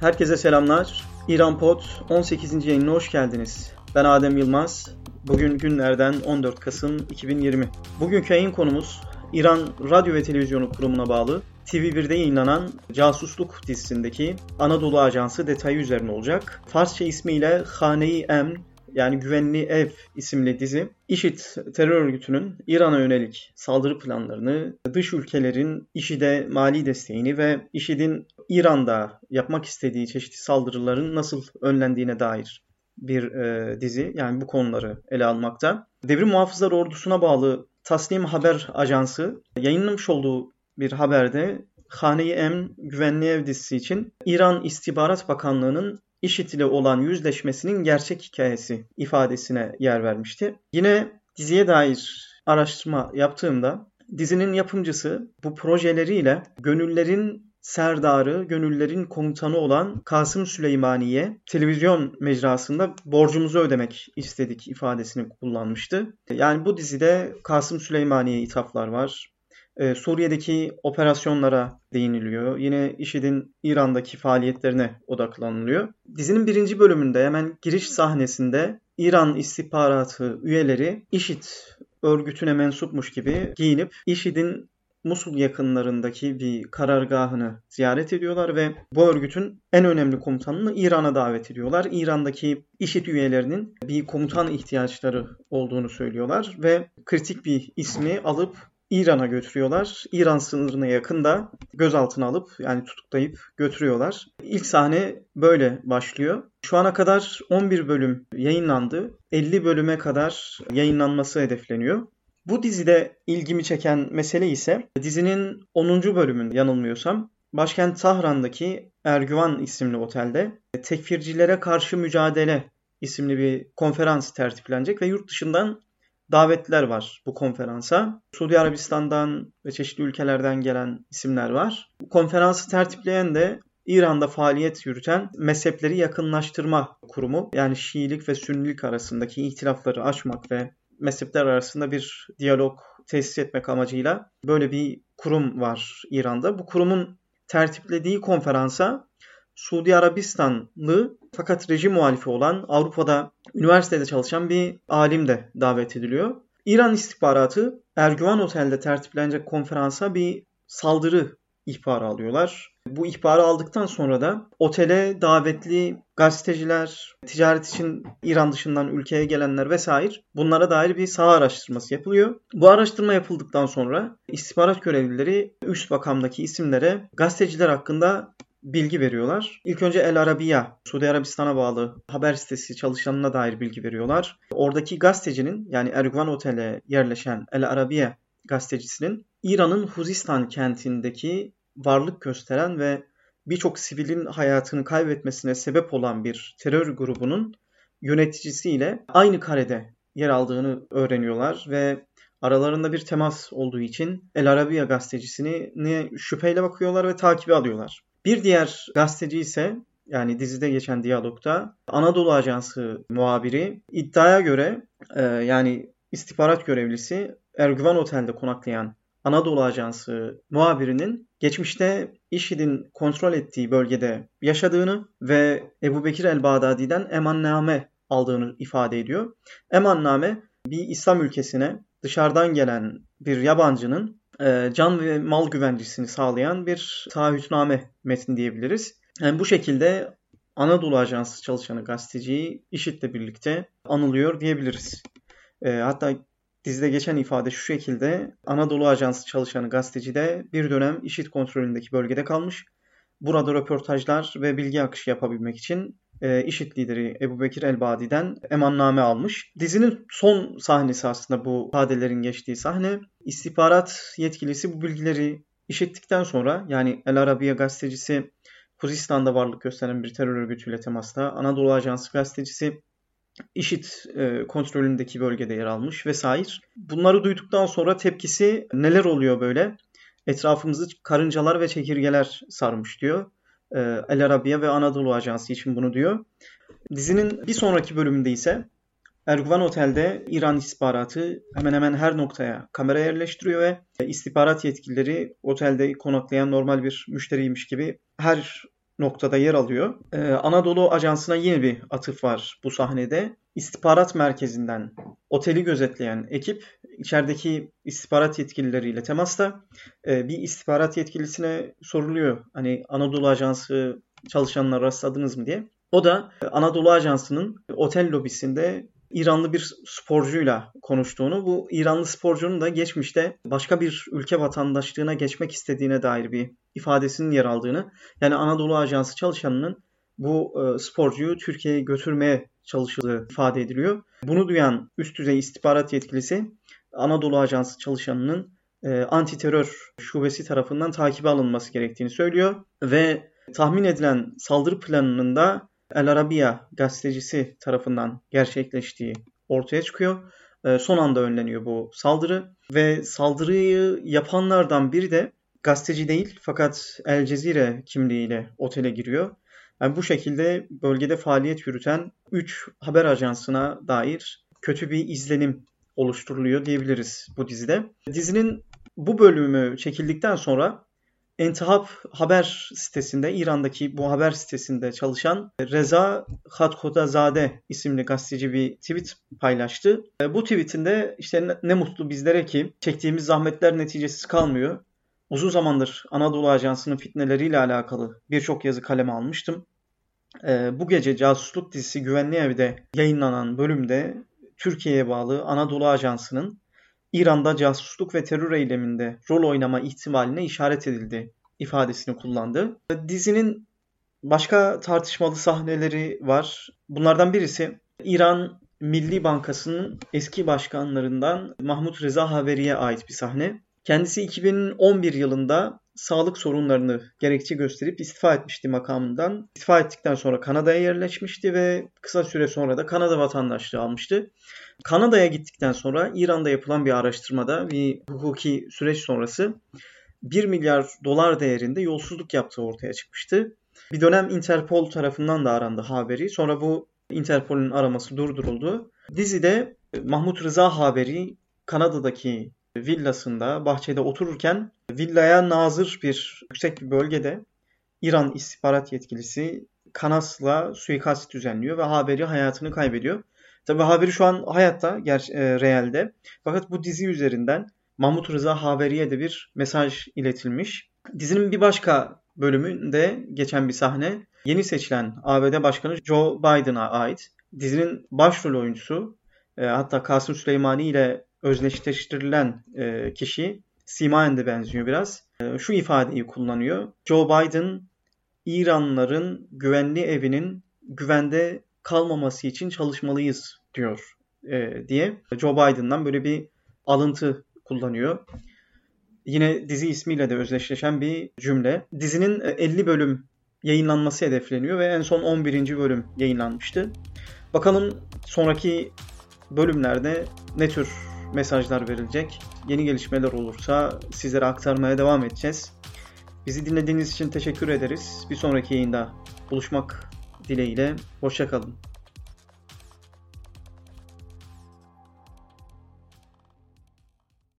Herkese selamlar. İran Pod 18. yayınına hoş geldiniz. Ben Adem Yılmaz. Bugün günlerden 14 Kasım 2020. Bugünkü yayın konumuz İran Radyo ve Televizyonu Kurumu'na bağlı TV1'de yayınlanan Casusluk dizisindeki Anadolu Ajansı detayı üzerine olacak. Farsça ismiyle Hane-i Emn yani Güvenli Ev isimli dizi IŞİD terör örgütünün İran'a yönelik saldırı planlarını, dış ülkelerin IŞİD'e mali desteğini ve IŞİD'in İran'da yapmak istediği çeşitli saldırıların nasıl önlendiğine dair bir e, dizi. Yani bu konuları ele almakta. Devrim Muhafızlar Ordusu'na bağlı Tasnim Haber Ajansı yayınlamış olduğu bir haberde Hane-i Emn Güvenli Ev dizisi için İran İstihbarat Bakanlığı'nın IŞİD ile olan yüzleşmesinin gerçek hikayesi ifadesine yer vermişti. Yine diziye dair araştırma yaptığımda dizinin yapımcısı bu projeleriyle gönüllerin serdarı, gönüllerin komutanı olan Kasım Süleymaniye televizyon mecrasında borcumuzu ödemek istedik ifadesini kullanmıştı. Yani bu dizide Kasım Süleymaniye ithaflar var. Ee, Suriye'deki operasyonlara değiniliyor. Yine IŞİD'in İran'daki faaliyetlerine odaklanılıyor. Dizinin birinci bölümünde hemen giriş sahnesinde İran istihbaratı üyeleri IŞİD örgütüne mensupmuş gibi giyinip IŞİD'in Musul yakınlarındaki bir karargahını ziyaret ediyorlar ve bu örgütün en önemli komutanını İran'a davet ediyorlar. İran'daki IŞİD üyelerinin bir komutan ihtiyaçları olduğunu söylüyorlar ve kritik bir ismi alıp İran'a götürüyorlar. İran sınırına yakında gözaltına alıp yani tutuklayıp götürüyorlar. İlk sahne böyle başlıyor. Şu ana kadar 11 bölüm yayınlandı. 50 bölüme kadar yayınlanması hedefleniyor. Bu dizide ilgimi çeken mesele ise dizinin 10. bölümün yanılmıyorsam başkent Tahran'daki Ergüvan isimli otelde tekfircilere karşı mücadele isimli bir konferans tertiplenecek ve yurt dışından davetler var bu konferansa. Suudi Arabistan'dan ve çeşitli ülkelerden gelen isimler var. Bu konferansı tertipleyen de İran'da faaliyet yürüten mezhepleri yakınlaştırma kurumu yani Şiilik ve Sünnilik arasındaki ihtilafları aşmak ve mezhepler arasında bir diyalog tesis etmek amacıyla böyle bir kurum var İran'da. Bu kurumun tertiplediği konferansa Suudi Arabistanlı fakat rejim muhalifi olan Avrupa'da üniversitede çalışan bir alim de davet ediliyor. İran istihbaratı Ergüvan Otel'de tertiplenecek konferansa bir saldırı ihbarı alıyorlar. Bu ihbarı aldıktan sonra da otele davetli gazeteciler, ticaret için İran dışından ülkeye gelenler vesaire bunlara dair bir saha araştırması yapılıyor. Bu araştırma yapıldıktan sonra istihbarat görevlileri üst makamdaki isimlere gazeteciler hakkında bilgi veriyorlar. İlk önce El Arabiya, Suudi Arabistan'a bağlı haber sitesi çalışanına dair bilgi veriyorlar. Oradaki gazetecinin yani Erguvan Otel'e yerleşen El Arabiya gazetecisinin İran'ın Huzistan kentindeki varlık gösteren ve birçok sivilin hayatını kaybetmesine sebep olan bir terör grubunun yöneticisiyle aynı karede yer aldığını öğreniyorlar ve aralarında bir temas olduğu için El Arabiya gazetecisini şüpheyle bakıyorlar ve takibi alıyorlar. Bir diğer gazeteci ise yani dizide geçen diyalogta Anadolu Ajansı muhabiri iddiaya göre e, yani istihbarat görevlisi Ergüvan Otel'de konaklayan Anadolu Ajansı muhabirinin geçmişte IŞİD'in kontrol ettiği bölgede yaşadığını ve Ebu Bekir el-Bağdadi'den emanname aldığını ifade ediyor. Emanname bir İslam ülkesine dışarıdan gelen bir yabancının can ve mal güvencesini sağlayan bir taahhütname metni diyebiliriz. Yani bu şekilde Anadolu Ajansı çalışanı gazeteciyi IŞİD'le birlikte anılıyor diyebiliriz. E, hatta dizide geçen ifade şu şekilde Anadolu Ajansı çalışanı gazeteci de bir dönem IŞİD kontrolündeki bölgede kalmış. Burada röportajlar ve bilgi akışı yapabilmek için e, lideri Ebu Bekir el-Badi'den emanname almış. Dizinin son sahnesi aslında bu ifadelerin geçtiği sahne. İstihbarat yetkilisi bu bilgileri işittikten sonra yani El Arabiya gazetecisi Kuzistan'da varlık gösteren bir terör örgütüyle temasta. Anadolu Ajansı gazetecisi IŞİD e, kontrolündeki bölgede yer almış vesaire. Bunları duyduktan sonra tepkisi neler oluyor böyle? Etrafımızı karıncalar ve çekirgeler sarmış diyor. E, El Arabiya ve Anadolu Ajansı için bunu diyor. Dizinin bir sonraki bölümünde ise Erguvan Otel'de İran istihbaratı hemen hemen her noktaya kamera yerleştiriyor ve istihbarat yetkilileri otelde konaklayan normal bir müşteriymiş gibi her noktada yer alıyor. Ee, Anadolu Ajansı'na yine bir atıf var bu sahnede. İstihbarat merkezinden oteli gözetleyen ekip içerideki istihbarat yetkilileriyle temasta. Ee, bir istihbarat yetkilisine soruluyor. Hani Anadolu Ajansı çalışanlar rastladınız mı diye. O da Anadolu Ajansı'nın otel lobisinde İranlı bir sporcuyla konuştuğunu, bu İranlı sporcunun da geçmişte başka bir ülke vatandaşlığına geçmek istediğine dair bir ifadesinin yer aldığını, yani Anadolu Ajansı çalışanının bu e, sporcuyu Türkiye'ye götürmeye çalışıldığı ifade ediliyor. Bunu duyan üst düzey istihbarat yetkilisi Anadolu Ajansı çalışanının e, anti terör şubesi tarafından takibe alınması gerektiğini söylüyor ve tahmin edilen saldırı planının da El Arabiya gazetecisi tarafından gerçekleştiği ortaya çıkıyor. E, son anda önleniyor bu saldırı ve saldırıyı yapanlardan biri de gazeteci değil fakat El Cezire kimliğiyle otele giriyor. Yani bu şekilde bölgede faaliyet yürüten 3 haber ajansına dair kötü bir izlenim oluşturuluyor diyebiliriz bu dizide. Dizinin bu bölümü çekildikten sonra Entihap haber sitesinde, İran'daki bu haber sitesinde çalışan Reza Hatkodazade isimli gazeteci bir tweet paylaştı. Bu tweetinde işte ne mutlu bizlere ki çektiğimiz zahmetler neticesiz kalmıyor. Uzun zamandır Anadolu Ajansı'nın fitneleriyle alakalı birçok yazı kaleme almıştım. E, bu gece casusluk dizisi Güvenli Ev'de yayınlanan bölümde Türkiye'ye bağlı Anadolu Ajansı'nın İran'da casusluk ve terör eyleminde rol oynama ihtimaline işaret edildi ifadesini kullandı. Dizinin başka tartışmalı sahneleri var. Bunlardan birisi İran Milli Bankası'nın eski başkanlarından Mahmut Reza Haveri'ye ait bir sahne. Kendisi 2011 yılında sağlık sorunlarını gerekçe gösterip istifa etmişti makamından. İstifa ettikten sonra Kanada'ya yerleşmişti ve kısa süre sonra da Kanada vatandaşlığı almıştı. Kanada'ya gittikten sonra İran'da yapılan bir araştırmada bir hukuki süreç sonrası 1 milyar dolar değerinde yolsuzluk yaptığı ortaya çıkmıştı. Bir dönem Interpol tarafından da arandı haberi. Sonra bu Interpol'ün araması durduruldu. Dizide Mahmut Rıza haberi Kanada'daki villasında bahçede otururken villaya nazır bir yüksek bir bölgede İran istihbarat yetkilisi Kanas'la suikast düzenliyor ve haberi hayatını kaybediyor. Tabi haberi şu an hayatta, ger e, realde. Fakat bu dizi üzerinden Mahmut Rıza Haveri'ye de bir mesaj iletilmiş. Dizinin bir başka bölümünde geçen bir sahne yeni seçilen ABD Başkanı Joe Biden'a ait. Dizinin başrol oyuncusu e, hatta Kasım Süleymani ile özdeşleştirilen e, kişi Simayen de benziyor biraz. E, şu ifadeyi kullanıyor. Joe Biden İranlıların güvenli evinin güvende kalmaması için çalışmalıyız diyor e, diye Joe Biden'dan böyle bir alıntı kullanıyor. Yine dizi ismiyle de özdeşleşen bir cümle. Dizinin 50 bölüm yayınlanması hedefleniyor ve en son 11. bölüm yayınlanmıştı. Bakalım sonraki bölümlerde ne tür mesajlar verilecek. Yeni gelişmeler olursa sizlere aktarmaya devam edeceğiz. Bizi dinlediğiniz için teşekkür ederiz. Bir sonraki yayında buluşmak dileğiyle. Hoşçakalın.